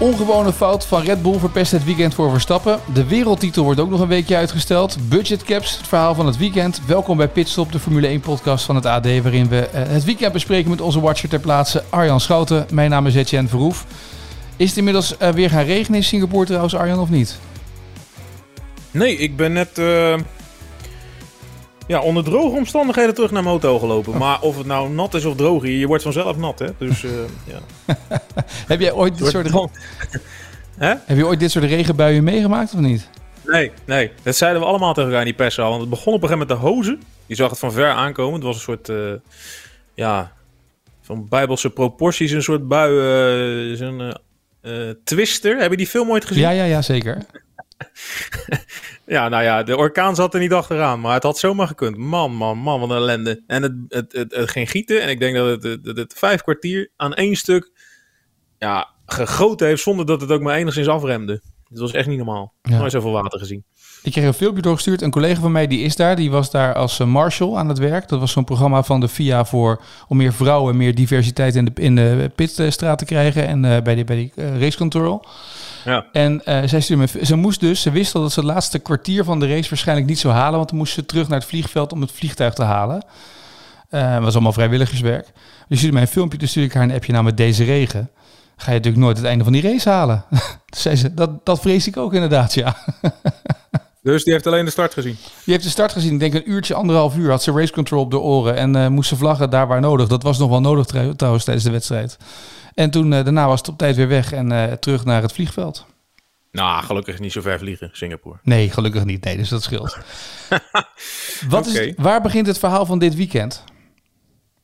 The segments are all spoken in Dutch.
Ongewone fout van Red Bull verpest het weekend voor Verstappen. De wereldtitel wordt ook nog een weekje uitgesteld. Budgetcaps, het verhaal van het weekend. Welkom bij Pitstop, de Formule 1 podcast van het AD... waarin we eh, het weekend bespreken met onze watcher ter plaatse Arjan Schouten. Mijn naam is Etienne Verhoef. Is het inmiddels uh, weer gaan regenen in Singapore trouwens, Arjan, of niet? Nee, ik ben net uh, ja, onder droge omstandigheden terug naar mijn gelopen. Oh. Maar of het nou nat is of droog, je wordt vanzelf nat, hè? Dus uh, ja. Heb jij ooit dit soort... Hè? Heb je ooit dit soort regenbuien meegemaakt of niet? Nee, nee. Dat zeiden we allemaal tegen elkaar in die perszaal. Want het begon op een gegeven moment de hozen. Je zag het van ver aankomen. Het was een soort, uh, ja, van bijbelse proporties. Een soort bui, uh, zo'n uh, Twister. Heb je die film ooit gezien? Ja, ja, ja, zeker. ja, nou ja, de orkaan zat er niet achteraan, maar het had zomaar gekund. Man, man, man, wat een ellende. En het, het, het, het ging gieten en ik denk dat het, het, het, vijf kwartier aan één stuk ja, gegoten heeft zonder dat het ook maar enigszins afremde. Het was echt niet normaal. Ja. Nooit zoveel water gezien. Ik kreeg een filmpje doorgestuurd. Een collega van mij die is daar. Die was daar als eh, marshal aan het werk. Dat was zo'n programma van de FIA voor om meer vrouwen, meer diversiteit in de, in de pitstraat te krijgen en uh, bij die, bij die uh, race control. Ja. En uh, zij stuurde me, ze moest dus, ze wist al dat ze het laatste kwartier van de race waarschijnlijk niet zou halen, want dan moest ze terug naar het vliegveld om het vliegtuig te halen. Uh, was allemaal vrijwilligerswerk. Dus stuurde mij een filmpje, dus stuurde ik haar een appje met deze regen. Ga je natuurlijk nooit het einde van die race halen. zei ze, dat, dat vrees ik ook inderdaad, ja. Dus die heeft alleen de start gezien? Die heeft de start gezien. Ik denk een uurtje, anderhalf uur had ze race control op de oren. En uh, moest ze vlaggen daar waar nodig. Dat was nog wel nodig trouwens tijdens de wedstrijd. En toen uh, daarna was het op tijd weer weg en uh, terug naar het vliegveld. Nou, gelukkig niet zo ver vliegen, Singapore. Nee, gelukkig niet. Nee, dus dat scheelt. Wat okay. is, waar begint het verhaal van dit weekend?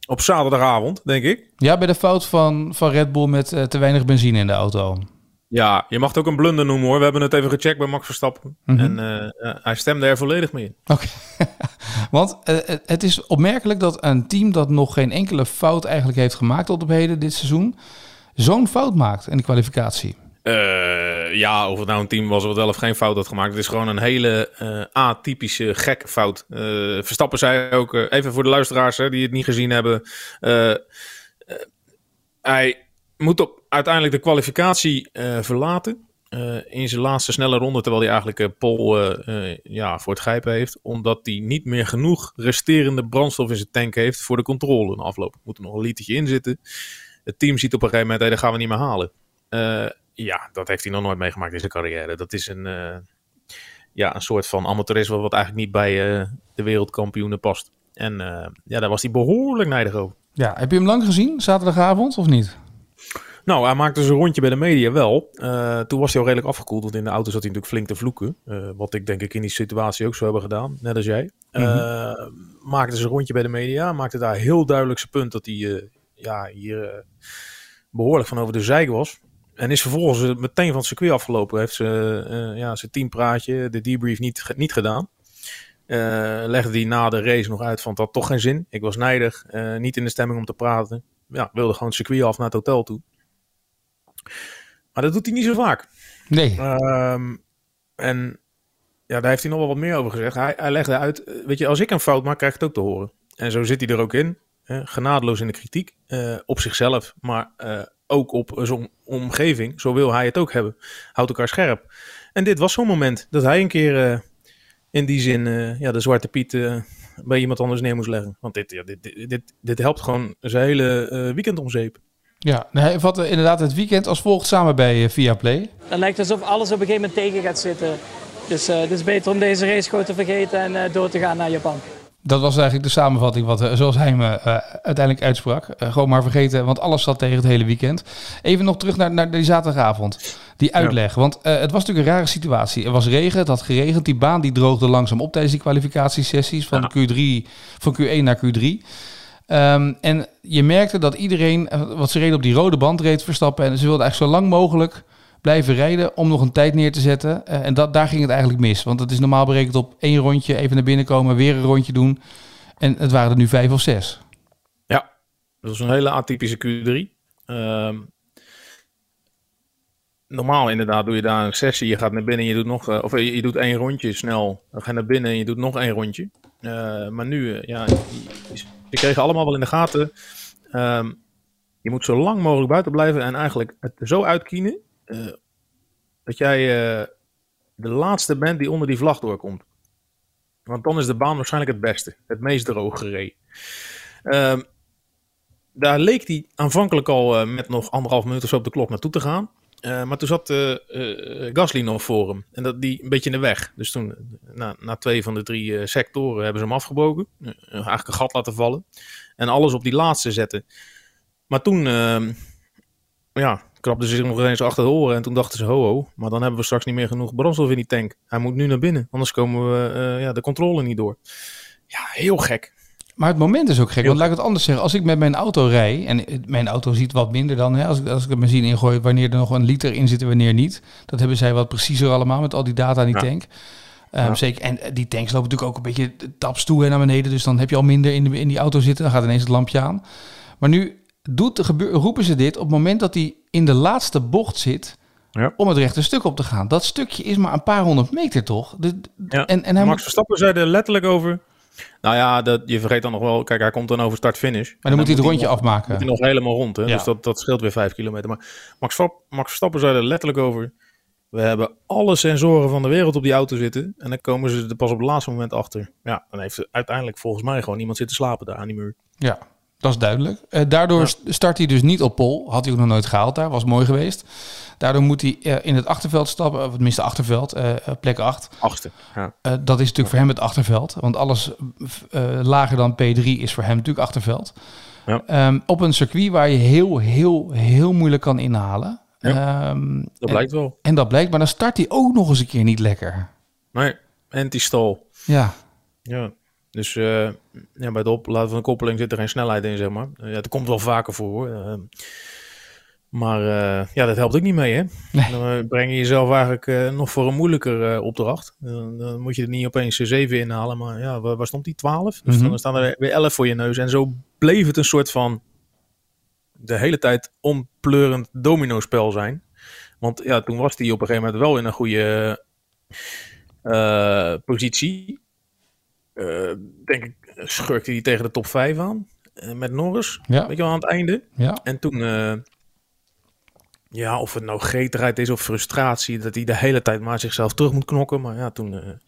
Op zaterdagavond, denk ik. Ja, bij de fout van, van Red Bull met uh, te weinig benzine in de auto. Ja, je mag het ook een blunder noemen hoor. We hebben het even gecheckt bij Max Verstappen. Mm -hmm. En uh, hij stemde er volledig mee in. Oké. Want uh, het is opmerkelijk dat een team dat nog geen enkele fout eigenlijk heeft gemaakt tot op heden dit seizoen, zo'n fout maakt in de kwalificatie. Uh, ja, of het nou een team was wat wel of geen fout had gemaakt. Het is gewoon een hele uh, atypische gekke fout. Uh, Verstappen zei ook, even voor de luisteraars hè, die het niet gezien hebben. hij moet op, uiteindelijk de kwalificatie verlaten. in zijn laatste snelle ronde, terwijl hij eigenlijk Pol ja, voor het grijpen heeft. Omdat hij niet meer genoeg resterende brandstof in zijn tank heeft voor de controle. In afloop moet er nog een litertje in zitten. Het team ziet op een gegeven moment, hey, dat gaan we niet meer halen. Ja, dat heeft hij nog nooit meegemaakt in zijn carrière. Dat is een, uh, ja, een soort van amateurisme wat eigenlijk niet bij uh, de wereldkampioenen past. En uh, ja, daar was hij behoorlijk nijdig over. Ja, heb je hem lang gezien, zaterdagavond, of niet? Nou, hij maakte zijn rondje bij de media wel. Toen was hij al redelijk afgekoeld, want in de auto zat hij natuurlijk flink te vloeken. Wat ik denk ik in die situatie ook zou hebben gedaan, net als jij. Mm -hmm. maakte zijn rondje bij de media, maakte daar heel duidelijk zijn punt dat hij ja, hier behoorlijk van over de zijk was. En is vervolgens meteen van het circuit afgelopen. Heeft ze uh, ja, zijn teampraatje, de debrief niet, niet gedaan. Uh, legde hij na de race nog uit van het had toch geen zin. Ik was nijdig, uh, niet in de stemming om te praten. Ja, wilde gewoon het circuit af naar het hotel toe. Maar dat doet hij niet zo vaak. Nee. Um, en ja, daar heeft hij nog wel wat meer over gezegd. Hij, hij legde uit, weet je, als ik een fout maak, krijg ik het ook te horen. En zo zit hij er ook in. genadeloos in de kritiek. op zichzelf, maar ook op zo'n omgeving. Zo wil hij het ook hebben. Houdt elkaar scherp. En dit was zo'n moment dat hij een keer uh, in die zin uh, ja, de zwarte piet uh, bij iemand anders neer moest leggen. Want dit, ja, dit, dit, dit, dit helpt gewoon zijn hele weekend om zeep. Ja, hij vatte inderdaad het weekend als volgt samen bij Viaplay. Het lijkt alsof alles op een gegeven moment tegen gaat zitten. Dus het is beter om deze race gewoon te vergeten en door te gaan naar Japan. Dat was eigenlijk de samenvatting wat, zoals hij me uh, uiteindelijk uitsprak. Uh, gewoon maar vergeten, want alles zat tegen het hele weekend. Even nog terug naar, naar die zaterdagavond. Die uitleg. Ja. Want uh, het was natuurlijk een rare situatie. Er was regen, het had geregend. Die baan die droogde langzaam op tijdens die kwalificatiesessies van, Q3, van Q1 naar Q3. Um, en je merkte dat iedereen, wat ze reden op die rode band reed Verstappen. En ze wilden eigenlijk zo lang mogelijk blijven rijden om nog een tijd neer te zetten. Eh, en dat, daar ging het eigenlijk mis. Want het is normaal berekend op één rondje even naar binnen komen, weer een rondje doen. En het waren er nu vijf of zes. Ja, dat was een hele atypische Q3. Ehm, normaal inderdaad doe je daar een sessie. Je gaat naar binnen, je doet nog, uh, of je, je, doet één rondje snel. Dan ga je naar binnen en je doet nog één rondje. Uh, maar nu, ja, ze kregen allemaal wel in de gaten. Um, je moet zo lang mogelijk buiten blijven en eigenlijk het zo uitkienen dat jij de laatste bent die onder die vlag doorkomt. Want dan is de baan waarschijnlijk het beste, het meest droog gereden. Um, daar leek hij aanvankelijk al met nog anderhalf minuut of zo op de klok naartoe te gaan. Maar toen zat uh, Gasly nog voor hem. En dat die een beetje in de weg. Dus toen, na, na twee van de drie sectoren, hebben ze hem afgebroken. eigenlijk een gat laten vallen. En alles op die laatste zetten. Maar toen, ehm, ja, krabden ze zich nog eens achter de oren. En toen dachten ze, ho ho, maar dan hebben we straks niet meer genoeg brandstof in die tank. Hij moet nu naar binnen, anders komen we ja, de controle niet door. Ja, heel gek. Maar het moment is ook gek. Want laat ik het anders zeggen. Als ik met mijn auto rij. En mijn auto ziet wat minder dan. Hè, als, ik, als ik de benzine ingooi. Wanneer er nog een liter in zit en wanneer niet. Dat hebben zij wat preciezer allemaal. Met al die data in die tank. Um, ja. Zeker. En die tanks lopen natuurlijk ook een beetje taps toe en naar beneden. Dus dan heb je al minder in, de, in die auto zitten. Dan gaat ineens het lampje aan. Maar nu doet gebeur, roepen ze dit op het moment dat hij in de laatste bocht zit. Ja. Om het rechte stuk op te gaan. Dat stukje is maar een paar honderd meter toch? De, ja. en, en hij Max Verstappen zei er letterlijk over. Nou ja, dat, je vergeet dan nog wel. Kijk, hij komt dan over start-finish. Maar dan, moet hij het rondje nog, afmaken. Moet hij nog helemaal rond. Hè? Ja. Dus dat, dat scheelt weer vijf kilometer. Maar Max, Max Verstappen zei er letterlijk over. We hebben alle sensoren van de wereld op die auto zitten. En dan komen ze er pas op het laatste moment achter. Ja, dan heeft uiteindelijk volgens mij gewoon iemand zitten slapen daar aan die muur. Ja, dat is duidelijk. Uh, daardoor ja. start hij dus niet op pol. Had hij ook nog nooit gehaald daar. Was mooi geweest. Daardoor moet hij uh, in het achterveld stappen. Of tenminste achterveld. Uh, plek 8. Achtste. Ja. dat is natuurlijk voor hem het achterveld. Want alles lager dan P3 is voor hem natuurlijk achterveld. Ja. Um, op een circuit waar je heel, heel, heel moeilijk kan inhalen. Um, dat blijkt en, wel. En dat blijkt. Maar dan start hij ook nog eens een keer niet lekker. Nee, anti-stall. Ja. Ja. Dus uh, ja, bij de opladen van de koppeling zit er geen snelheid in, zeg maar. Uh, ja, dat komt wel vaker voor. Uh, maar ja, dat helpt ook niet mee, hè? Nee. Dan breng je jezelf eigenlijk nog voor een moeilijker opdracht. dan moet je er niet opeens 7 inhalen, maar ja, waar, waar stond die? 12? Dus mm-hmm. dan staan er weer 11 voor je neus. En zo bleef het een soort van de hele tijd ompleurend domino-spel zijn. Want ja, toen was hij op een gegeven moment wel in een goede positie. Uh, denk ik, schurkte hij tegen de top 5 aan. Uh, met Norris. Ja. Weet je wel, aan het einde. Ja. En toen, uh, ja, of het nou gretigheid is of frustratie, dat hij de hele tijd maar zichzelf terug moet knokken. Maar ja, toen,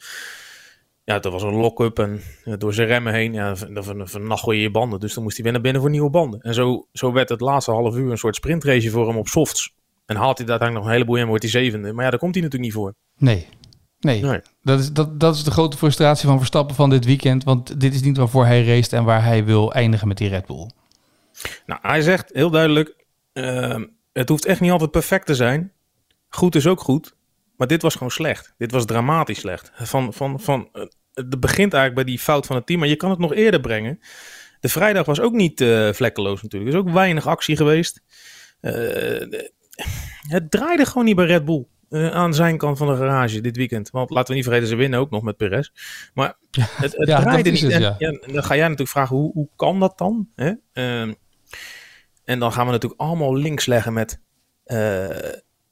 ja, dat was een lock-up en door zijn remmen heen, ja, dan vernachel je je banden. Dus dan moest hij weer naar binnen voor nieuwe banden. En zo, zo werd het laatste half uur een soort sprintrace voor hem op softs. En haalt hij uiteindelijk nog een heleboel in, wordt hij zevende. Maar ja, daar komt hij natuurlijk niet voor. Nee, Nee, nee, Dat, is, dat, dat is de grote frustratie van Verstappen van dit weekend. Want dit is niet waarvoor hij race en waar hij wil eindigen met die Red Bull. Nou, hij zegt heel duidelijk: uh, het hoeft echt niet altijd perfect te zijn. Goed is ook goed. Maar dit was gewoon slecht. Dit was dramatisch slecht. Van, van, van, uh, het begint eigenlijk bij die fout van het team. Maar je kan het nog eerder brengen. De vrijdag was ook niet uh, vlekkeloos natuurlijk. Er is ook weinig actie geweest. Uh, het draaide gewoon niet bij Red Bull. Uh, aan zijn kant van de garage dit weekend. Want laten we niet vergeten, ze winnen ook nog met Perez. Maar het, het ja, draaide niet. Het, en, ja. Ja, dan ga jij natuurlijk vragen, hoe, hoe kan dat dan? Hè? Uh, en dan gaan we natuurlijk allemaal links leggen met... Uh,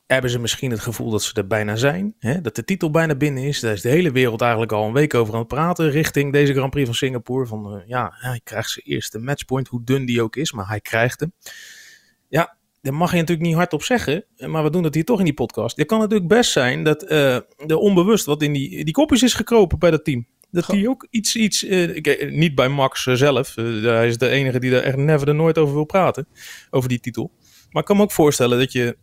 hebben ze misschien het gevoel dat ze er bijna zijn? Hè? Dat de titel bijna binnen is? Daar is de hele wereld eigenlijk al een week over aan het praten... richting deze Grand Prix van Singapore. Van ja, hij krijgt zijn eerste matchpoint, hoe dun die ook is. Maar hij krijgt hem. Daar mag je natuurlijk niet hardop zeggen, maar we doen dat hier toch in die podcast. Het kan natuurlijk best zijn dat uh, er onbewust wat in die, die kopjes is gekropen bij dat team. Dat hij ook iets, iets uh, niet bij Max uh, zelf, hij is de enige die er echt never er nooit over wil praten, over die titel. Maar ik kan me ook voorstellen dat je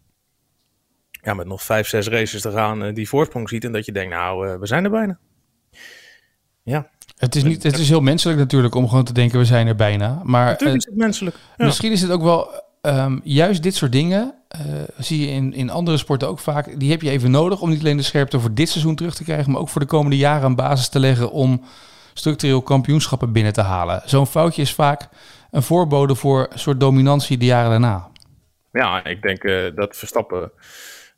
ja, met nog vijf, zes races te gaan die voorsprong ziet en dat je denkt, nou, we zijn er bijna. Ja. Het is, niet, het is heel menselijk natuurlijk om gewoon te denken, we zijn er bijna. Maar, natuurlijk is het menselijk. Ja. Misschien is het ook wel um, juist dit soort dingen uh, zie je in, in andere sporten ook vaak. Die heb je even nodig om niet alleen de scherpte voor dit seizoen terug te krijgen, maar ook voor de komende jaren een basis te leggen om structureel kampioenschappen binnen te halen. Zo'n foutje is vaak een voorbode voor een soort dominantie de jaren daarna. Ja, ik denk uh, dat Verstappen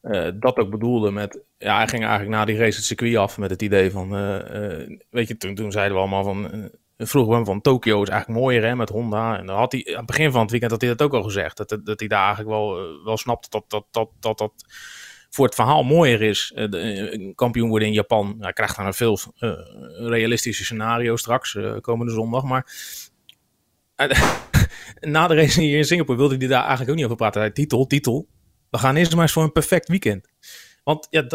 eh, dat ook bedoelde met... Ja, hij ging eigenlijk na die race het circuit af met het idee van... eh, eh, weet je, toen, toen zeiden we allemaal van... vroegen we van Tokio is eigenlijk mooier hè, met Honda. En dan had hij aan het begin van het weekend had hij dat ook al gezegd. Dat, dat, dat hij daar eigenlijk wel, eh, wel snapt dat dat, dat, dat dat voor het verhaal mooier is. Eh, eh, een kampioen worden in Japan. Hij krijgt dan een veel eh, realistische scenario straks, komende zondag. Maar na de race hier in Singapore wilde hij daar eigenlijk ook niet over praten. Titel, titel. We gaan eerst maar eens voor een perfect weekend. Want ja,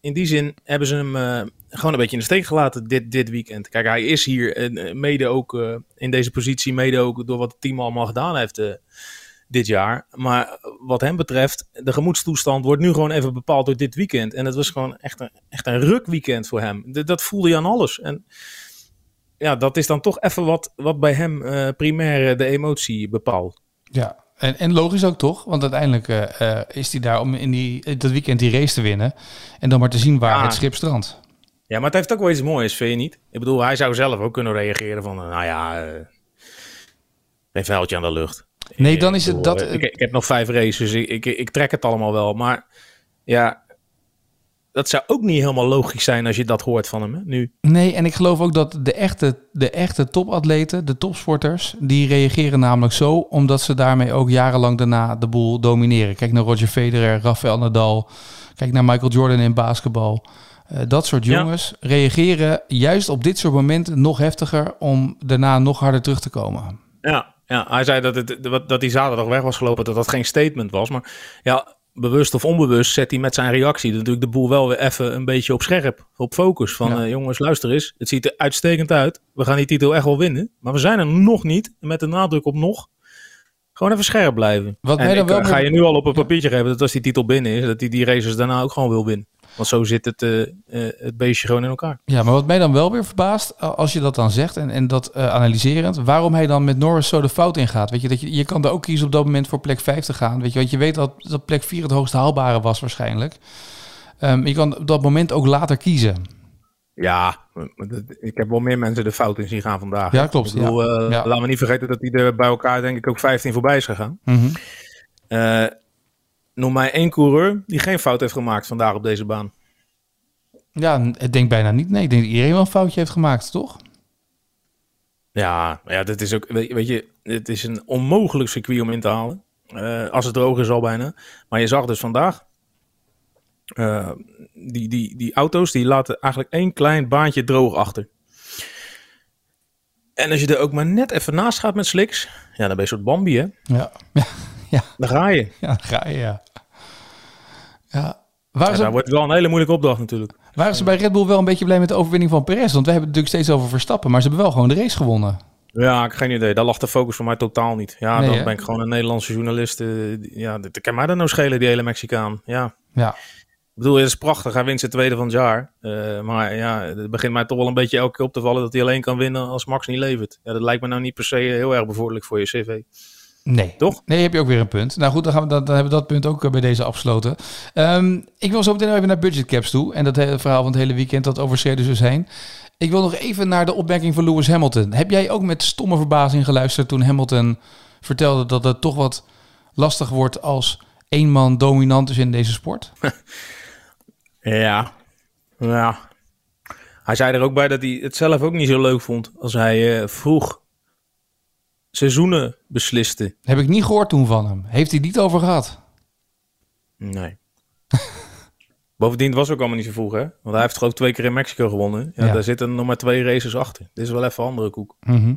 in die zin hebben ze hem eh, gewoon een beetje in de steek gelaten dit, dit weekend. Kijk, hij is hier eh, mede ook eh, in deze positie, mede ook door wat het team allemaal gedaan heeft dit jaar. Maar wat hem betreft, de gemoedstoestand wordt nu gewoon even bepaald door dit weekend. En het was gewoon echt een, echt een rukweekend voor hem. Dat voelde je aan alles. En ja, dat is dan toch even wat, wat bij hem primair de emotie bepaalt. Ja, en, en logisch ook toch? Want uiteindelijk eh, eh, is hij daar om in die, dat weekend die race te winnen. En dan maar te zien waar Ja. het schip strandt. Ja, maar het heeft ook wel iets moois, vind je niet? Ik bedoel, hij zou zelf ook kunnen reageren van, eh, nou ja, eh een vuiltje aan de lucht. Nee, dan is het bedoel, dat- eh, Ik, ik heb nog vijf races, ik, ik, ik trek het allemaal wel. Maar ja, dat zou ook niet helemaal logisch zijn als je dat hoort van hem hè, nu. Nee, en ik geloof ook dat de echte, de echte topatleten, de topsporters, die reageren namelijk zo, omdat ze daarmee ook jarenlang daarna de boel domineren. Kijk naar Roger Federer, Rafael Nadal, kijk naar Michael Jordan in basketbal. Eh, dat soort Ja. jongens reageren juist op dit soort momenten nog heftiger om daarna nog harder terug te komen. Ja, ja hij zei dat, het, dat hij zaterdag weg was gelopen, dat dat geen statement was. Maar ja, bewust of onbewust zet hij met zijn reactie natuurlijk de boel wel weer even een beetje op scherp, op focus. Van Ja. eh, jongens, luister eens, het ziet er uitstekend uit. We gaan die titel echt wel winnen, maar we zijn er nog niet. Met de nadruk op nog. Gewoon even scherp blijven. Wat en mij dan ik wel eh, ga je nu al op een papiertje geven dat als die titel binnen is, dat hij die races daarna ook gewoon wil winnen. Want zo zit het, eh, eh, het beestje gewoon in elkaar. Ja, maar wat mij dan wel weer verbaast, als je dat dan zegt en, en dat eh, analyserend, waarom hij dan met Norris zo de fout in gaat. Weet je, dat je, je kan er ook kiezen op dat moment voor plek 5 te gaan. Weet je, want je weet dat, dat plek 4 het hoogst haalbare was waarschijnlijk. Ehm, je kan op dat moment ook later kiezen. Ja, ik heb wel meer mensen de fout in zien gaan vandaag. Ja, klopt, Ik bedoel, ja. Ja. Laten we niet vergeten dat hij er bij elkaar denk ik ook 15 voorbij is gegaan. Mhm. Eh, noem mij één coureur die geen fout heeft gemaakt vandaag op deze baan. Ja, ik denk bijna niet. Nee, ik denk dat iedereen wel een foutje heeft gemaakt, toch? Ja, ja, dit is ook, weet, je, het is een onmogelijk circuit om in te halen. Eh, als het droog is al bijna. Maar je zag dus vandaag, eh, die, die, die auto's die laten eigenlijk één klein baantje droog achter. En als je er ook maar net even naast gaat met slicks, ja, dan ben je een soort Bambi, hè? Ja, ja, Dan ga je. ja ga je, ja. Ja. Ja, ze, dat wordt wel een hele moeilijke opdracht natuurlijk. waren ze bij Red Bull wel een beetje blij met de overwinning van Perez? Want we hebben het natuurlijk steeds over Verstappen, maar ze hebben wel gewoon de race gewonnen. Ja, ik heb geen idee. Daar lag de focus voor mij totaal niet. Ja, Nee, dan hè? ben ik gewoon een Nederlandse journalist. eh, ja, dat kan mij dan nou schelen, die hele Mexicaan. Ja, Ja, ik bedoel, het is prachtig. Hij wint zijn tweede van het jaar. Eh, maar ja, het begint mij toch wel een beetje elke keer op te vallen dat hij alleen kan winnen als Max niet levert. Ja, dat lijkt me nou niet per se heel erg bevorderlijk voor je cv. Nee. Toch? Nee, heb je ook weer een punt. Nou goed, dan, gaan we, dan, dan hebben we dat punt ook eh, bij deze afgesloten. Ehm, ik wil zo meteen even naar budgetcaps toe. En dat hele verhaal van het hele weekend dat overschreden zou zijn. Ik wil nog even naar de opmerking van Lewis Hamilton. Heb jij ook met stomme verbazing geluisterd toen Hamilton vertelde dat het toch wat lastig wordt als één man dominant is in deze sport? Ja. Ja. Hij zei er ook bij dat hij het zelf ook niet zo leuk vond als hij eh, vroeg seizoenen besliste. Heb ik niet gehoord toen van hem. Heeft hij niet over gehad? Nee. Bovendien het was ook allemaal niet zo vroeg, hè? Want hij heeft geloof ik twee keer in Mexico gewonnen. Ja, Ja. Daar zitten nog maar twee races achter. Dit is wel even een andere koek. Mhm.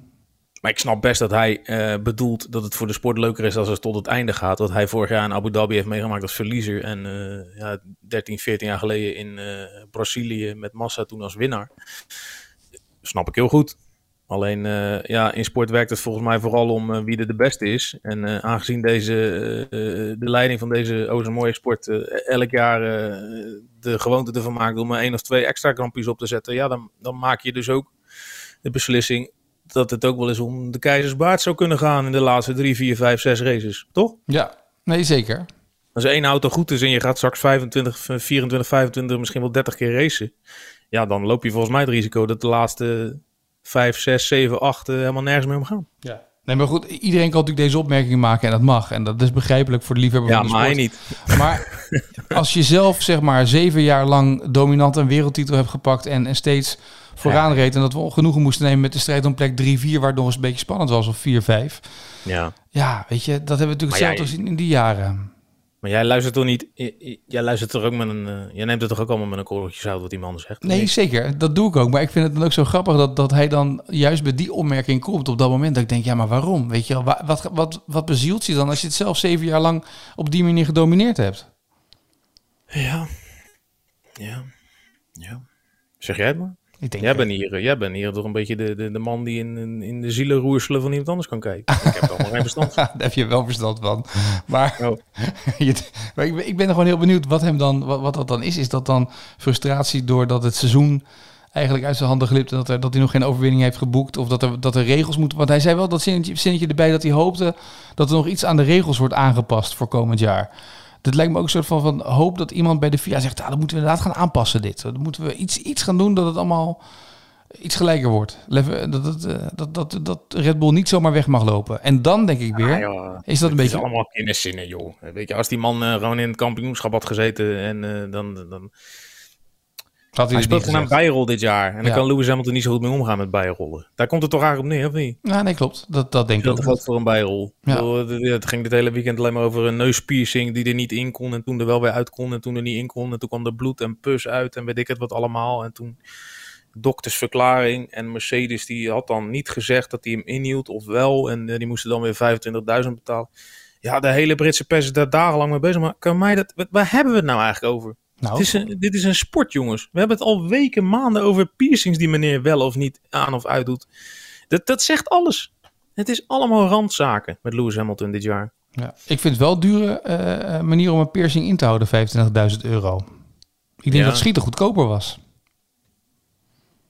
Maar ik snap best dat hij eh, bedoelt dat het voor de sport leuker is als het tot het einde gaat. Wat hij vorig jaar in Abu Dhabi heeft meegemaakt als verliezer. En eh, ja, 13, 14 jaar geleden in eh, Brazilië met Massa toen als winnaar. Snap ik heel goed. Alleen eh, ja, in sport werkt het volgens mij vooral om eh, wie er de beste is. En eh, aangezien deze, de leiding van deze oh zo mooie sport elk jaar de gewoonte ervan maakt om er één of twee extra krampjes op te zetten. Ja, dan, dan maak je dus ook de beslissing dat het ook wel eens om de keizersbaard zou kunnen gaan in de laatste drie, vier, vijf, zes races. Toch? Ja, nee zeker. Als één auto goed is en je gaat straks 25, 24, 25, misschien wel 30 keer racen. Ja, dan loop je volgens mij het risico dat de laatste 5, 6, 7, 8 helemaal nergens meer omgaan. Ja. Nee, maar goed, iedereen kan natuurlijk deze opmerking maken en dat mag. En dat is begrijpelijk voor de liefhebber Ja, van de sport. niet. Maar als je zelf zeg maar zeven jaar lang dominant een wereldtitel hebt gepakt en, en steeds vooraan reed en dat we genoegen moesten nemen met de strijd om plek 3-4, waar het nog eens een beetje spannend was, of 4-5. Ja. Ja, weet je, dat hebben we natuurlijk zelf jij- gezien in die jaren. Maar jij luistert toch niet... Jij luistert toch ook met een... eh, jij neemt het toch ook allemaal met een korreltje zout wat die man zegt? Nee, zeker. Dat doe ik ook. Maar ik vind het dan ook zo grappig dat, dat hij dan juist bij die opmerking komt op dat moment. Dat ik denk, ja, maar waarom? Weet je wel, wa- wat, wat, wat bezielt je dan als je het zelf zeven jaar lang op die manier gedomineerd hebt? Ja. Ja. Ja. Zeg jij het maar. Ik denk, Jij bent hier, eh, jij bent hier toch een beetje de, de, de man die in, in, in de zielenroerselen van iemand anders kan kijken. Ik heb er allemaal geen verstand van. Daar heb je wel verstand van. Maar, Oh. je- maar ik, ben, ik ben er gewoon heel benieuwd wat hem dan, wat, wat dat dan is. Is dat dan frustratie doordat het seizoen eigenlijk uit zijn handen glipt en dat, er, dat hij nog geen overwinning heeft geboekt? Of dat er, dat er regels moeten. Want hij zei wel dat zinnetje, zinnetje erbij dat hij hoopte dat er nog iets aan de regels wordt aangepast voor komend jaar. Dat lijkt me ook een soort van, van hoop dat iemand bij de FIA zegt, ah, dat moeten we inderdaad gaan aanpassen dit. Dan moeten we iets, iets gaan doen dat het allemaal iets gelijker wordt. Leven- Dat, dat, eh, dat, dat, dat Red Bull niet zomaar weg mag lopen. En dan denk ik weer, Ah, is dat een Het is beetje... allemaal kinderzinnen, joh. Weet je, als die man eh, gewoon in het kampioenschap had gezeten en eh, dan, dan... Had Hij speelt gewoon een gezegd. bijrol dit jaar. En dan Ja. kan Lewis Hamilton niet zo goed mee omgaan met bijrollen. Daar komt het toch eigenlijk op neer, of niet? Ja, nee, klopt. Dat, dat denk ik Dat ook. geldt voor een bijrol. Ja. Bedoel, Het ging dit hele weekend alleen maar over een neuspiercing die er niet in kon. En toen er wel weer uit kon en toen er niet in kon. En toen kwam er bloed en pus uit en weet ik het wat allemaal. En toen doktersverklaring. En Mercedes die had dan niet gezegd dat hij hem inhield of wel. En eh, die moesten dan weer 25.000 betalen. Ja, de hele Britse pers is daar dagenlang mee bezig. Maar kan mij dat, waar hebben we het nou eigenlijk over? Nou, is een, dit is een sport, jongens. We hebben het al weken, maanden over piercings die meneer wel of niet aan of uit doet. Dat, dat zegt alles. Het is allemaal randzaken met Lewis Hamilton dit jaar. ja. Ik vind het wel een dure eh, eh, manier om een piercing in te houden, 25.000 euro. Ik denk Ja. dat schieten goedkoper was.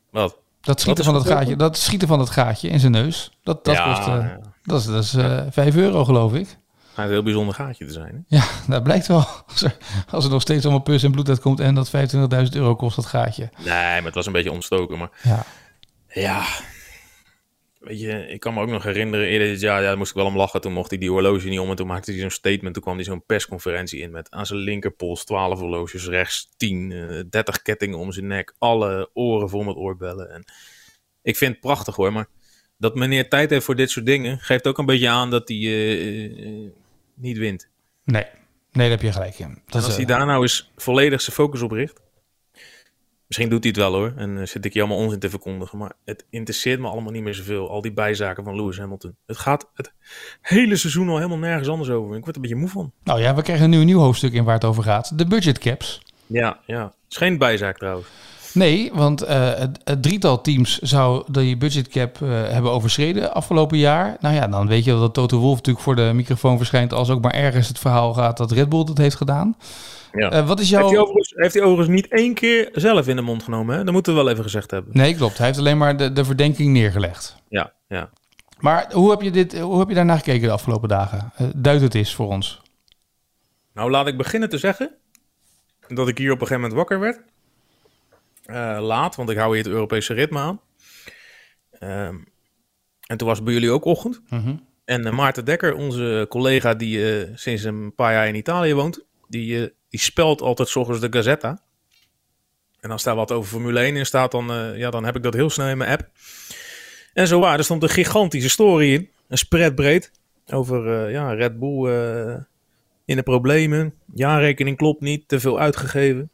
Wat? Dat schieten, van het goedkoper? gaatje, dat schieten van het gaatje in zijn neus, dat, dat ja, kost eh, dat is, dat is eh, 5 euro geloof ik. Schijnt een heel bijzonder gaatje te zijn. Hè? Ja, dat blijkt wel. Als er, als er nog steeds allemaal pus en bloed uitkomt en dat 25.000 euro kost dat gaatje. Nee, maar het was een beetje ontstoken. Maar Ja, ja, weet je, ik kan me ook nog herinneren eerder dit jaar. Ja, daar moest ik wel om lachen. Toen mocht hij die horloge niet om en toen maakte hij zo'n statement. Toen kwam hij zo'n persconferentie in met aan zijn linkerpols 12 horloges, rechts 10, eh 30 kettingen om zijn nek, alle oren vol met oorbellen. En ik vind het prachtig hoor, maar dat meneer tijd heeft voor dit soort dingen geeft ook een beetje aan dat hij eh, eh, niet wint. nee. Nee, daar heb je gelijk in. En Dat als hij eh, daar nou eens volledig zijn focus op richt. Misschien doet hij het wel hoor. En eh, zit ik je allemaal onzin te verkondigen. Maar het interesseert me allemaal niet meer zoveel. Al die bijzaken van Lewis Hamilton. Het gaat het hele seizoen al helemaal nergens anders over. Ik word er een beetje moe van. nou ja, we krijgen nu een nieuw hoofdstuk in waar het over gaat. De budget caps. Ja, ja. Het is geen bijzaak trouwens. Nee, want eh, het, het drietal teams zou die budgetcap eh hebben overschreden afgelopen jaar. Nou ja, dan weet je dat Toto Wolff natuurlijk voor de microfoon verschijnt als ook maar ergens het verhaal gaat dat Red Bull dat heeft gedaan. Ja. Eh, wat is Heeft, hij jouw... overigens, heeft hij overigens niet één keer zelf in de mond genomen. Hè? Dat moeten we wel even gezegd hebben. Nee, klopt. Hij heeft alleen maar de, de verdenking neergelegd. Ja, ja. Maar hoe heb je, dit, hoe heb je daarnaar gekeken de afgelopen dagen? Uh, duidt het is voor ons. Nou, laat ik beginnen te zeggen dat ik hier op een gegeven moment wakker werd. Eh, laat, want ik hou hier het Europese ritme aan. Ehm, en toen was het bij jullie ook ochtend. Mhm. En eh, Maarten Dekker, onze collega die eh, sinds een paar jaar in Italië woont, die, die spelt altijd 's ochtends de Gazzetta. En als daar wat over Formule 1 in staat, dan, ja, dan heb ik dat heel snel in mijn app. En zo waar, er stond een gigantische story in, een spread breed, over ja, Red Bull in de problemen. Jaarrekening klopt niet, te veel uitgegeven.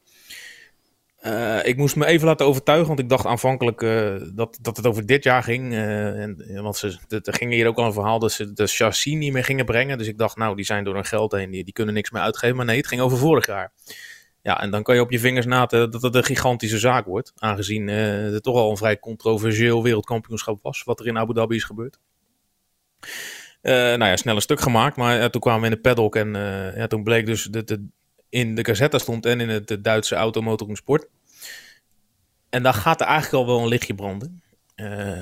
Eh, ik moest me even laten overtuigen, want ik dacht aanvankelijk eh, dat, dat het over dit jaar ging. eh, en, want ze, er ging hier ook al een verhaal dat ze de chassis niet meer gingen brengen. Dus ik dacht, nou, die zijn door hun geld heen, die, die kunnen niks meer uitgeven. Maar nee, het ging over vorig jaar. Ja, en dan kan je op je vingers naten dat het een gigantische zaak wordt. Aangezien het toch al een vrij controversieel wereldkampioenschap was, wat er in Abu Dhabi is gebeurd. Nou ja, snel een stuk gemaakt, maar toen kwamen we in de paddock en ja, toen bleek dus dat het in de Gazetta stond en in het, Duitse Automotor Sport. En daar gaat er eigenlijk al wel een lichtje branden. Uh,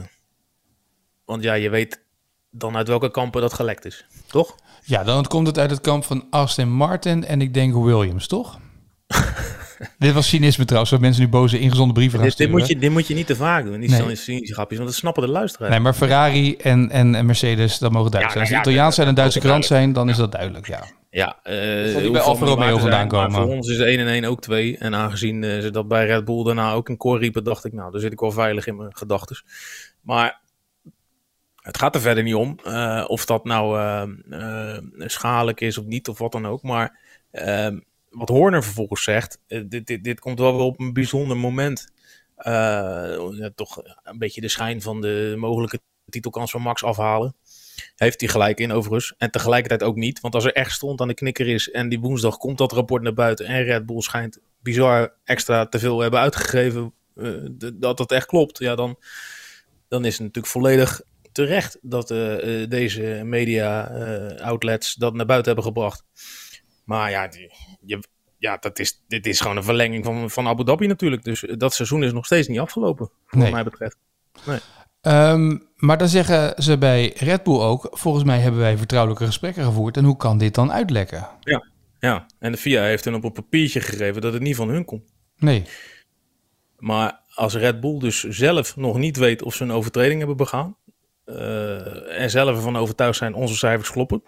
want ja, je weet dan uit welke kampen dat gelekt is, toch? Ja, dan komt het uit het kamp van Aston Martin en ik denk Williams, toch? dit was cynisme trouwens, dat mensen nu boze ingezonde brieven gaan Dit, dit, sturen. moet je, dit moet je niet te vaak doen. Die Nee. cynische grapjes, want dat snappen de luisteraars. Nee, maar Ferrari en, en, en Mercedes, dat mogen duidelijk Ja, zijn. Als het Italiaans zijn en een Duitse krant zijn, dan is dat duidelijk, ja. Ja, niet bij Alfa Romeo vandaan maar komen. Voor ons is 1 en 1 ook 2. En aangezien eh, ze dat bij Red Bull daarna ook in koor riepen, dacht ik, nou, daar zit ik wel veilig in mijn gedachten. Maar het gaat er verder niet om eh, of dat nou schadelijk is of niet, of wat dan ook. Maar wat Horner vervolgens zegt, dit, dit, dit komt wel weer op een bijzonder moment. Ja, toch een beetje de schijn van de mogelijke titelkans van Max afhalen. Heeft hij gelijk in overigens. En tegelijkertijd ook niet. Want als er echt stond aan de knikker is en die woensdag komt dat rapport naar buiten en Red Bull schijnt bizar extra te veel hebben uitgegeven, eh, dat dat echt klopt, ja dan, dan is het natuurlijk volledig terecht dat eh, eh, deze media outlets dat naar buiten hebben gebracht. Maar ja, die, je, ja dat is, dit is gewoon een verlenging van, van Abu Dhabi natuurlijk. Dus dat seizoen is nog steeds niet afgelopen, wat Nee. mij betreft. Ehm, maar dan zeggen ze bij Red Bull ook, volgens mij hebben wij vertrouwelijke gesprekken gevoerd. En hoe kan dit dan uitlekken? Ja, en de FIA heeft hun op een papiertje gegeven dat het niet van hun komt. Nee. Maar als Red Bull dus zelf nog niet weet of ze een overtreding hebben begaan. eh, en zelf ervan overtuigd zijn onze cijfers kloppen.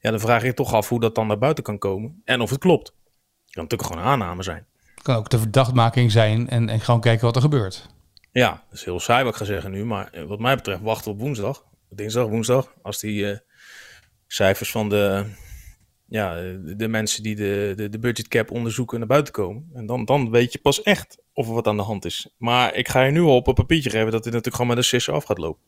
Ja, dan vraag je je toch af hoe dat dan naar buiten kan komen. En of het klopt. Het kan natuurlijk gewoon een aanname zijn. Het kan ook de verdachtmaking zijn en, en gewoon kijken wat er gebeurt. Ja, dat is heel saai wat ik ga zeggen nu. Maar eh, wat mij betreft wachten we op woensdag. Dinsdag, woensdag. Als die eh, cijfers van de, ja, de, de mensen die de, de, de budget cap onderzoeken naar buiten komen. En dan, dan weet je pas echt of er wat aan de hand is. Maar ik ga je nu al op een papiertje geven dat dit natuurlijk gewoon met een sisser af gaat lopen.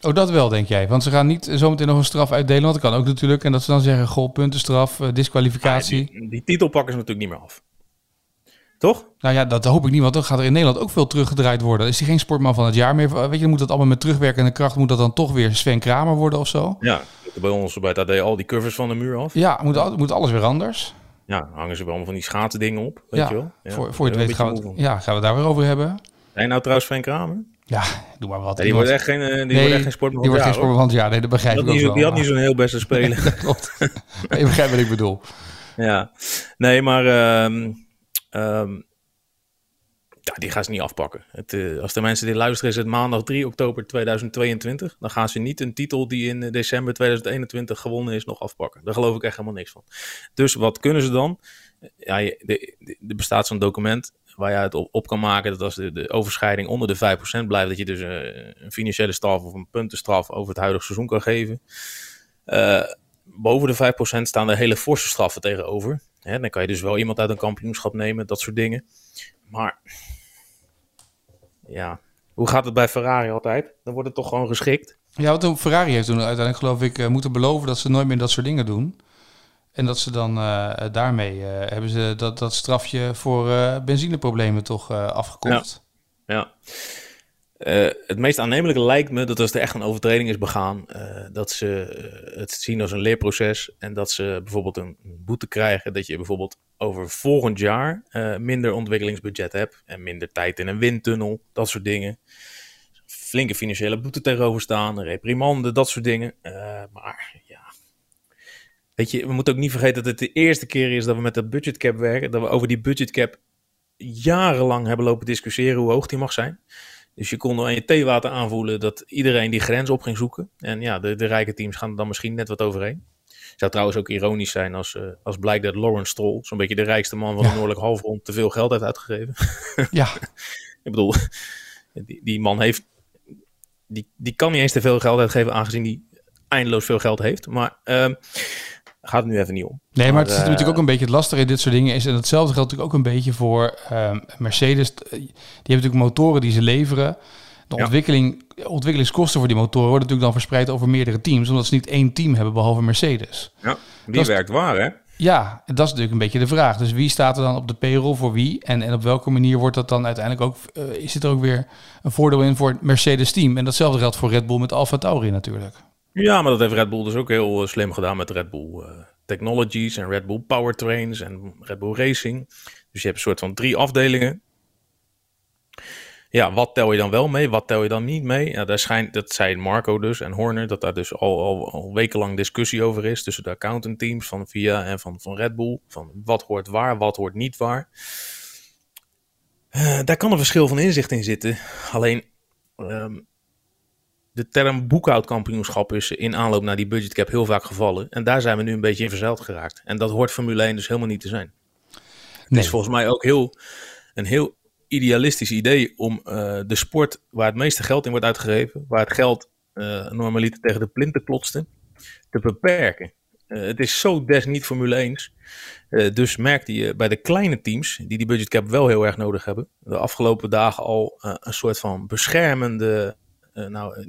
Oh, dat wel, denk jij. Want ze gaan niet zometeen nog een straf uitdelen. Want dat kan ook natuurlijk. En dat ze dan zeggen, goh, puntenstraf, eh, disqualificatie. Die, die titel pakken ze natuurlijk niet meer af. Toch? Nou ja, dat hoop ik niet. Want dan gaat er in Nederland ook veel teruggedraaid worden. Is hij geen sportman van het jaar meer? Weet je, dan moet dat allemaal met terugwerkende kracht. Moet dat dan toch weer Sven Kramer worden of zo? Ja. Bij ons bij het AD al die covers van de muur af. Ja, moet, al- moet alles weer anders. Ja, dan hangen ze wel allemaal van die schaatsdingen op. Weet ja, je wel? Ja, voor, voor je het weet gaan we, het- ja, gaan we het daar weer over hebben. Zijn nou trouwens Frank Kramer? Ja, doe maar wat. Ja, die wordt echt geen, eh, die nee, wordt echt geen sportman Die van wordt het geen sportman van het jaar. Nee, dat begrijp ik Die ook had niet, wel. die had niet zo'n heel beste speler. Dat klopt. Nee, ik begrijp wat ik bedoel. Ja, nee, maar ehm, ehm, ja, die gaan ze niet afpakken. Het, eh, als de mensen die luisteren, is het maandag 3 oktober 2022. Dan gaan ze niet een titel die in eh, december 2021 gewonnen is nog afpakken. Daar geloof ik echt helemaal niks van. Dus wat kunnen ze dan? Er bestaat zo'n document waar je het op, kan maken dat als de, de overschrijding onder de 5% blijft, dat je dus eh, een financiële straf of een puntenstraf over het huidige seizoen kan geven. Boven de 5% staan er hele forse straffen tegenover. Hè, dan kan je dus wel iemand uit een kampioenschap nemen, dat soort dingen. Maar ja, hoe gaat het bij Ferrari altijd? Dan wordt het toch gewoon geschikt. Ja, want Ferrari heeft toen uiteindelijk geloof ik eh, moeten beloven dat ze nooit meer dat soort dingen doen. En dat ze dan eh, daarmee eh, hebben ze dat, dat strafje voor benzineproblemen toch afgekocht. Ja. Eh, het meest aannemelijke lijkt me dat als er echt een overtreding is begaan, eh, dat ze eh, het zien als een leerproces en dat ze bijvoorbeeld een boete krijgen dat je bijvoorbeeld over volgend jaar minder ontwikkelingsbudget hebt en minder tijd in een windtunnel, dat soort dingen. Flinke financiële boete tegenover staan, reprimanden, dat soort dingen. Maar ja, weet je, we moeten ook niet vergeten dat het de eerste keer is dat we met dat budgetcap werken, dat we over die budgetcap jarenlang hebben lopen discussiëren hoe hoog die mag zijn. Dus je kon aan je theewater aanvoelen dat iedereen die grens op ging zoeken. En ja, de, de rijke teams gaan er dan misschien net wat overheen. Zou trouwens ook ironisch zijn als, eh, als blijkt dat Lawrence Stroll, zo'n beetje de rijkste man van Ja. de Noordelijk Halfrond, te veel geld heeft uitgegeven. Ja, Ik bedoel, die, die man heeft, die, die kan niet eens te veel geld uitgeven aangezien hij eindeloos veel geld heeft. Maar ehm gaat het nu even niet om. nee, maar het zit eh, natuurlijk ook een beetje het lastige in dit soort dingen. Is, en hetzelfde geldt natuurlijk ook een beetje voor ehm, Mercedes. Die hebben natuurlijk motoren die ze leveren. De Ja. ontwikkeling, ontwikkelingskosten voor die motoren worden natuurlijk dan verspreid over meerdere teams. Omdat ze niet één team hebben behalve Mercedes. Ja, wie Dat is- werkt waar, hè? Ja, dat is natuurlijk een beetje de vraag. Dus wie staat er dan op de payroll voor wie? En, en op welke manier wordt dat dan uiteindelijk ook... eh, is het er ook weer een voordeel in voor het Mercedes-team? En datzelfde geldt voor Red Bull met Alfa Tauri natuurlijk. Ja, maar dat heeft Red Bull dus ook heel eh, slim gedaan met Red Bull eh, Technologies en Red Bull Powertrains en Red Bull Racing. Dus je hebt een soort van drie afdelingen. Ja, wat tel je dan wel mee? Wat tel je dan niet mee? Ja, daar schijnt, dat zei Marco dus en Horner, dat daar dus al, al, wekenlang discussie over is tussen de accountant teams van VIA en van, van Red Bull. Van wat hoort waar, wat hoort niet waar. Uh, daar kan een verschil van inzicht in zitten. Alleen um, de term boekhoudkampioenschap is in aanloop naar die budgetcap heel vaak gevallen. En daar zijn we nu een beetje in verzeild geraakt. En dat hoort Formule 1 dus helemaal niet te zijn. Het is volgens mij ook heel, een heel idealistisch idee om uh, de sport waar het meeste geld in wordt uitgegeven, waar het geld uh, normaliter tegen de plinten klotste, te beperken. Uh, het is zo des niet Formule 1. Uh, dus merkte je bij de kleine teams, die die budgetcap wel heel erg nodig hebben, de afgelopen dagen al een soort van beschermende nou,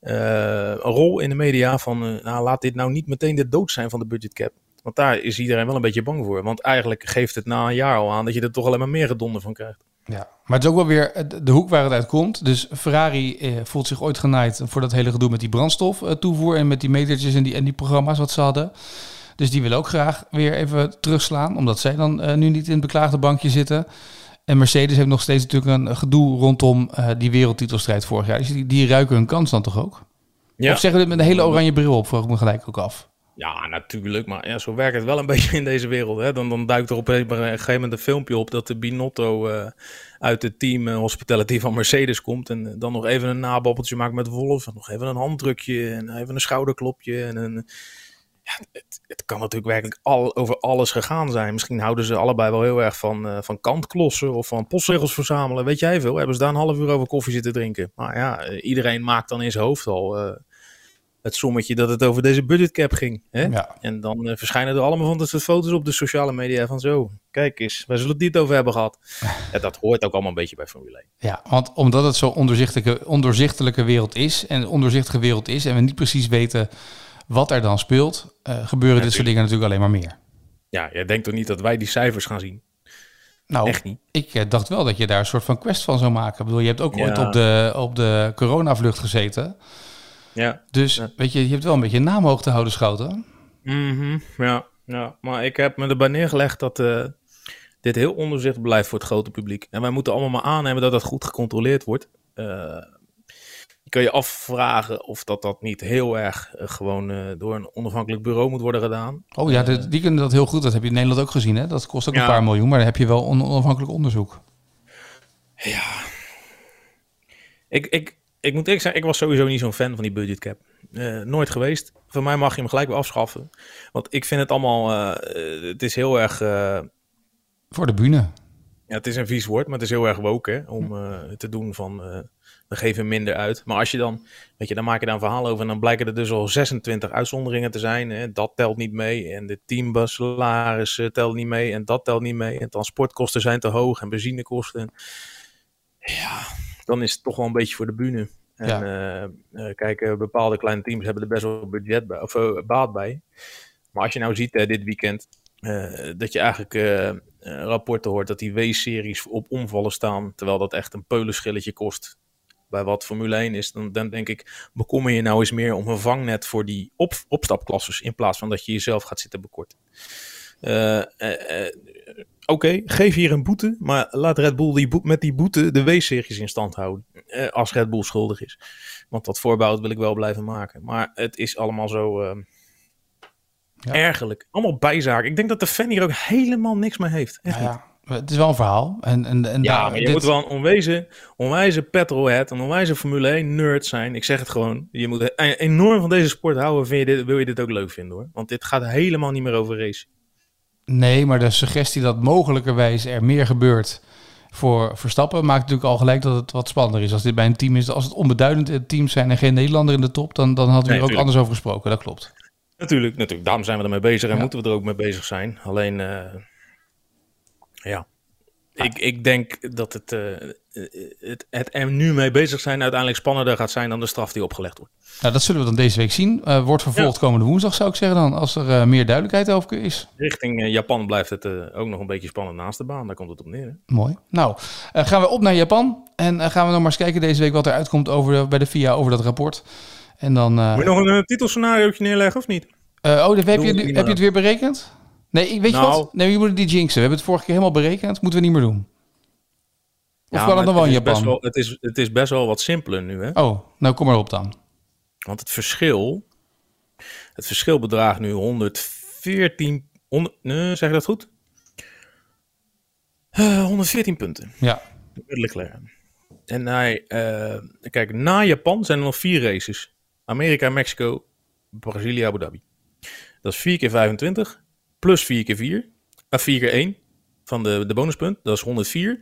een rol in de media van nou, laat dit nou niet meteen de dood zijn van de budgetcap. Want daar is iedereen wel een beetje bang voor. Want eigenlijk geeft het na een jaar al aan dat je er toch alleen maar meer gedonder van krijgt. Ja, maar het is ook wel weer de hoek waar het uit komt. Dus Ferrari eh, voelt zich ooit genaaid voor dat hele gedoe met die brandstof eh, toevoer en met die metertjes en die, en die programma's wat ze hadden. Dus die willen ook graag weer even terugslaan, omdat zij dan nu niet in het beklaagde bankje zitten. En Mercedes heeft nog steeds natuurlijk een gedoe rondom uh, die wereldtitelstrijd vorig jaar. Dus die, die ruiken hun kans dan toch ook? Ja. Of zeggen we met een hele oranje bril op, vroeg ik me gelijk ook af. Ja, natuurlijk. Maar ja, zo werkt het wel een beetje in deze wereld. Hè? Dan, dan duikt er op een gegeven moment een filmpje op dat de Binotto uh, uit het team uh, hospitality van Mercedes komt. En dan nog even een nababbeltje maakt met Wolf. En nog even een handdrukje en even een schouderklopje. En een, ja, het, het, kan natuurlijk werkelijk al, over alles gegaan zijn. Misschien houden ze allebei wel heel erg van, uh, van kantklossen of van postregels verzamelen. Weet jij veel? Hebben ze daar een half uur over koffie zitten drinken. Maar ja, iedereen maakt dan in zijn hoofd al het sommetje dat het over deze budgetcap ging. Hè? Ja. En dan uh, verschijnen er allemaal van dat soort foto's op de sociale media van zo. Kijk eens, waar zullen het niet over hebben gehad? ja, dat hoort ook allemaal een beetje bij Formule 1. Ja, want omdat het zo'n ondoorzichtelijke wereld is en een ondoorzichtige wereld is en we niet precies weten wat er dan speelt, uh, gebeuren dit soort dingen natuurlijk alleen maar meer. Ja, jij denkt toch niet dat wij die cijfers gaan zien? Nou, Echt niet. ik uh, dacht wel dat je daar een soort van quest van zou maken. Ik bedoel, je hebt ook ooit op de, op de coronavlucht gezeten. Ja. Dus weet je, je hebt wel een beetje naam hoog te houden, Schouten. Mm ja, ja, maar ik heb me erbij neergelegd dat uh, dit heel onderzicht blijft voor het grote publiek. En wij moeten allemaal maar aannemen dat dat goed gecontroleerd wordt. Uh, je kan je afvragen of dat, dat niet heel erg uh, gewoon door een onafhankelijk bureau moet worden gedaan. Oh ja, de, die kunnen dat heel goed. Dat heb je in Nederland ook gezien. Hè? Dat kost ook ja. een paar miljoen, maar dan heb je wel een onafhankelijk onderzoek. Ja. Ik, ik, ik moet eerlijk zeggen, ik was sowieso niet zo'n fan van die budgetcap. Uh, nooit geweest. Voor mij mag je hem gelijk weer afschaffen. Want ik vind het allemaal, het is heel erg... Voor de bühne. Ja, het is een vies woord, maar het is heel erg woke hè, om te doen van, we geven minder uit. Maar als je dan, weet je, dan maak je daar een verhaal over en dan blijken er dus al 26 uitzonderingen te zijn. Hè. Dat telt niet mee en de teambus telt niet mee en dat telt niet mee. En transportkosten zijn te hoog en benzinekosten. Ja, dan is het toch wel een beetje voor de bühne. En ja. uh, kijk, bepaalde kleine teams hebben er best wel budget bij, of uh, baat bij. Maar als je nou ziet dit weekend, dat je eigenlijk rapporten hoort dat die W-series op omvallen staan, terwijl dat echt een peulenschilletje kost bij wat Formule 1 is, dan, dan denk ik, bekommer je nou eens meer om een vangnet voor die op, opstapklasses, in plaats van dat je jezelf gaat zitten bekorten. Uh, Oké, geef hier een boete, maar laat Red Bull die met die boete de W-series in stand houden. Eh, als Red Bull schuldig is. Want dat voorbouw wil ik wel blijven maken. Maar het is allemaal zo ja. ergerlijk. Allemaal bijzaken. Ik denk dat de fan hier ook helemaal niks mee heeft. Echt ja, Het is wel een verhaal. En, en, en ja, daar, maar je dit... moet wel een onwezen, onwijze petrolhead, een onwijze Formule 1 nerd zijn. Ik zeg het gewoon. Je moet enorm van deze sport houden. Vind je dit, wil je dit ook leuk vinden hoor. Want dit gaat helemaal niet meer over racen. Nee, maar de suggestie dat mogelijkerwijs er meer gebeurt voor Verstappen maakt natuurlijk al gelijk dat het wat spannender is. Als dit bij een team is, als het onbeduidend teams zijn en geen Nederlander in de top, dan, dan hadden we nee, er ook anders over gesproken. Dat klopt. Natuurlijk, natuurlijk. Daarom zijn we ermee bezig en ja. moeten we er ook mee bezig zijn. Alleen, uh, ja, ik, ik denk dat het, uh, het, het er nu mee bezig zijn uiteindelijk spannender gaat zijn dan de straf die opgelegd wordt. Nou, dat zullen we dan deze week zien. Uh, wordt vervolgd ja. komende woensdag, zou ik zeggen dan, als er uh, meer duidelijkheid over is. Richting Japan blijft het ook nog een beetje spannend naast de baan. Daar komt het op neer. Hè? Mooi. Nou, gaan we op naar Japan. En gaan we nog maar eens kijken deze week wat er uitkomt over, bij de FIA over dat rapport. En dan, Moet je nog een titelscenario neerleggen of niet? oh, heb je, heb je het weer berekend? Nee, weet nou, je wat? Nee, je moet die jinxen. We hebben het vorige keer helemaal berekend. Moeten we niet meer doen. Of ja, kan het nog wel in Japan? Wel, het, is, het is best wel wat simpeler nu, hè? Oh, nou kom maar op dan. Want het verschil... Het verschil bedraagt nu 114... 100, nee, zeg dat goed? Eh, 114 punten. Ja. Leclerc. En hij, eh, kijk, na Japan zijn er nog vier races. Amerika, Mexico, Brazilië, Abu Dhabi. Dat is 4 keer 25, plus 4 keer 4. Uh, 4 keer 1 van de, de bonuspunt, dat is 104.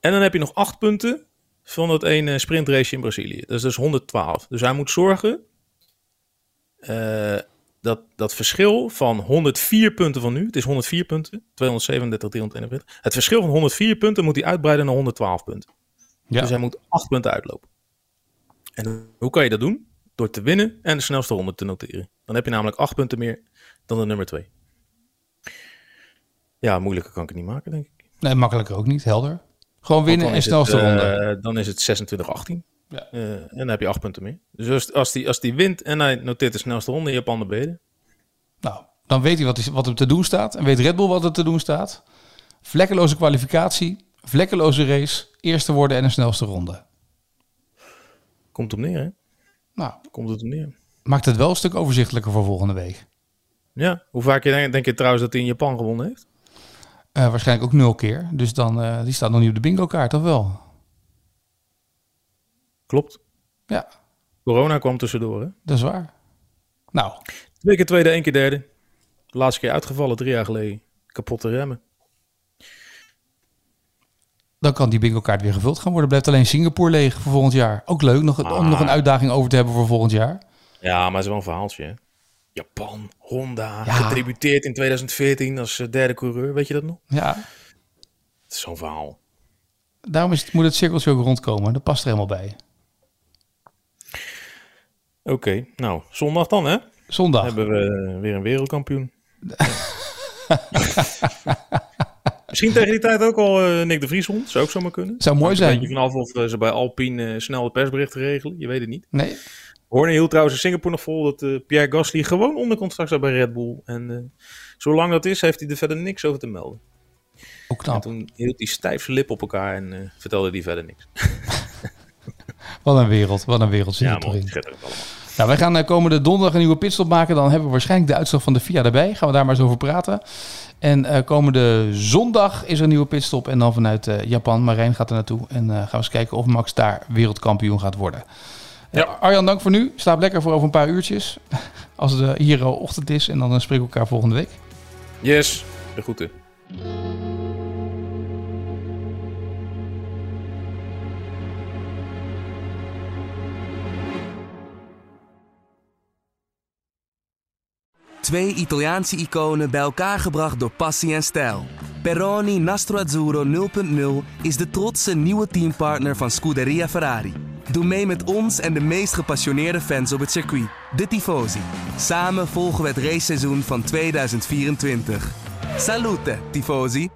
En dan heb je nog 8 punten van dat ene sprintrace in Brazilië. Dat is dus 112. Dus hij moet zorgen uh, dat dat verschil van 104 punten van nu, het is 104 punten, 237, 341. Het verschil van 104 punten moet hij uitbreiden naar 112 punten. Ja. Dus hij moet 8 punten uitlopen. En hoe kan je dat doen? Door te winnen en de snelste ronde te noteren. Dan heb je namelijk 8 punten meer dan de nummer 2. Ja, moeilijker kan ik het niet maken, denk ik. Nee, makkelijker ook niet, helder. Gewoon winnen en snelste het, ronde. Uh, dan is het 26-18. Ja. Uh, en dan heb je 8 punten meer. Dus als, als, die, als die wint en hij noteert de snelste ronde in Japan, ben Nou, dan weet hij wat, wat er te doen staat. En weet Red Bull wat er te doen staat. Vlekkeloze kwalificatie, vlekkeloze race, eerste worden en een snelste ronde. Komt op neer, hè? Nou, komt het op neer. Maakt het wel een stuk overzichtelijker voor volgende week. Ja, hoe vaak denk, denk je trouwens dat hij in Japan gewonnen heeft? Uh, waarschijnlijk ook nul keer. Dus dan, uh, die staat nog niet op de bingo kaart, of wel? Klopt. Ja. Corona kwam tussendoor, hè? Dat is waar. Nou. Twee keer tweede, één keer derde. De laatste keer uitgevallen, drie jaar geleden. Kapotte remmen. Dan kan die bingo kaart weer gevuld gaan worden. Blijft alleen Singapore leeg voor volgend jaar. Ook leuk, nog, ah. om nog een uitdaging over te hebben voor volgend jaar. Ja, maar het is wel een verhaaltje, hè? Japan, Honda, ja. getributeerd in 2014 als eh, derde coureur. Weet je dat nog? Ja. Zo'n verhaal. Daarom is het, moet het cirkeltje ook rondkomen. Dat past er helemaal bij. Oké, okay, nou, zondag dan hè? Zondag. Hebben we weer een wereldkampioen. Misschien tegen die tijd ook al uh, Nick de Vries rond. Zou ook zomaar kunnen. Zou mooi zijn. Je vanaf of ze bij Alpine uh, snel de persberichten regelen. Je weet het niet. Nee. Horner hield trouwens in Singapore nog vol dat Pierre Gasly gewoon onder contract zou bij Red Bull. En zolang dat is, heeft hij er verder niks over te melden. Ook knap. En toen hield hij stijf zijn lip op elkaar en vertelde hij verder niks. wat een wereld, wat een wereld zit ja, allemaal. Nou, wij gaan komende donderdag een nieuwe pitstop maken. Dan hebben we waarschijnlijk de uitslag van de FIA erbij. Gaan we daar maar eens over praten. En uh, komende zondag is er een nieuwe pitstop. En dan vanuit uh, Japan. Marijn gaat er naartoe. En uh, gaan we eens kijken of Max daar wereldkampioen gaat worden. Ja. Arjan, dank voor nu. Slaap lekker voor over een paar uurtjes. Als het hier al ochtend is. En dan spreken we elkaar volgende week. Yes, de groeten. Twee Italiaanse iconen bij elkaar gebracht door passie en stijl. Peroni Nastro Azzurro 0.0 is de trotse nieuwe teampartner van Scuderia Ferrari. Doe mee met ons en de meest gepassioneerde fans op het circuit, de Tifosi. Samen volgen we het raceseizoen van 2024. Salute, Tifosi!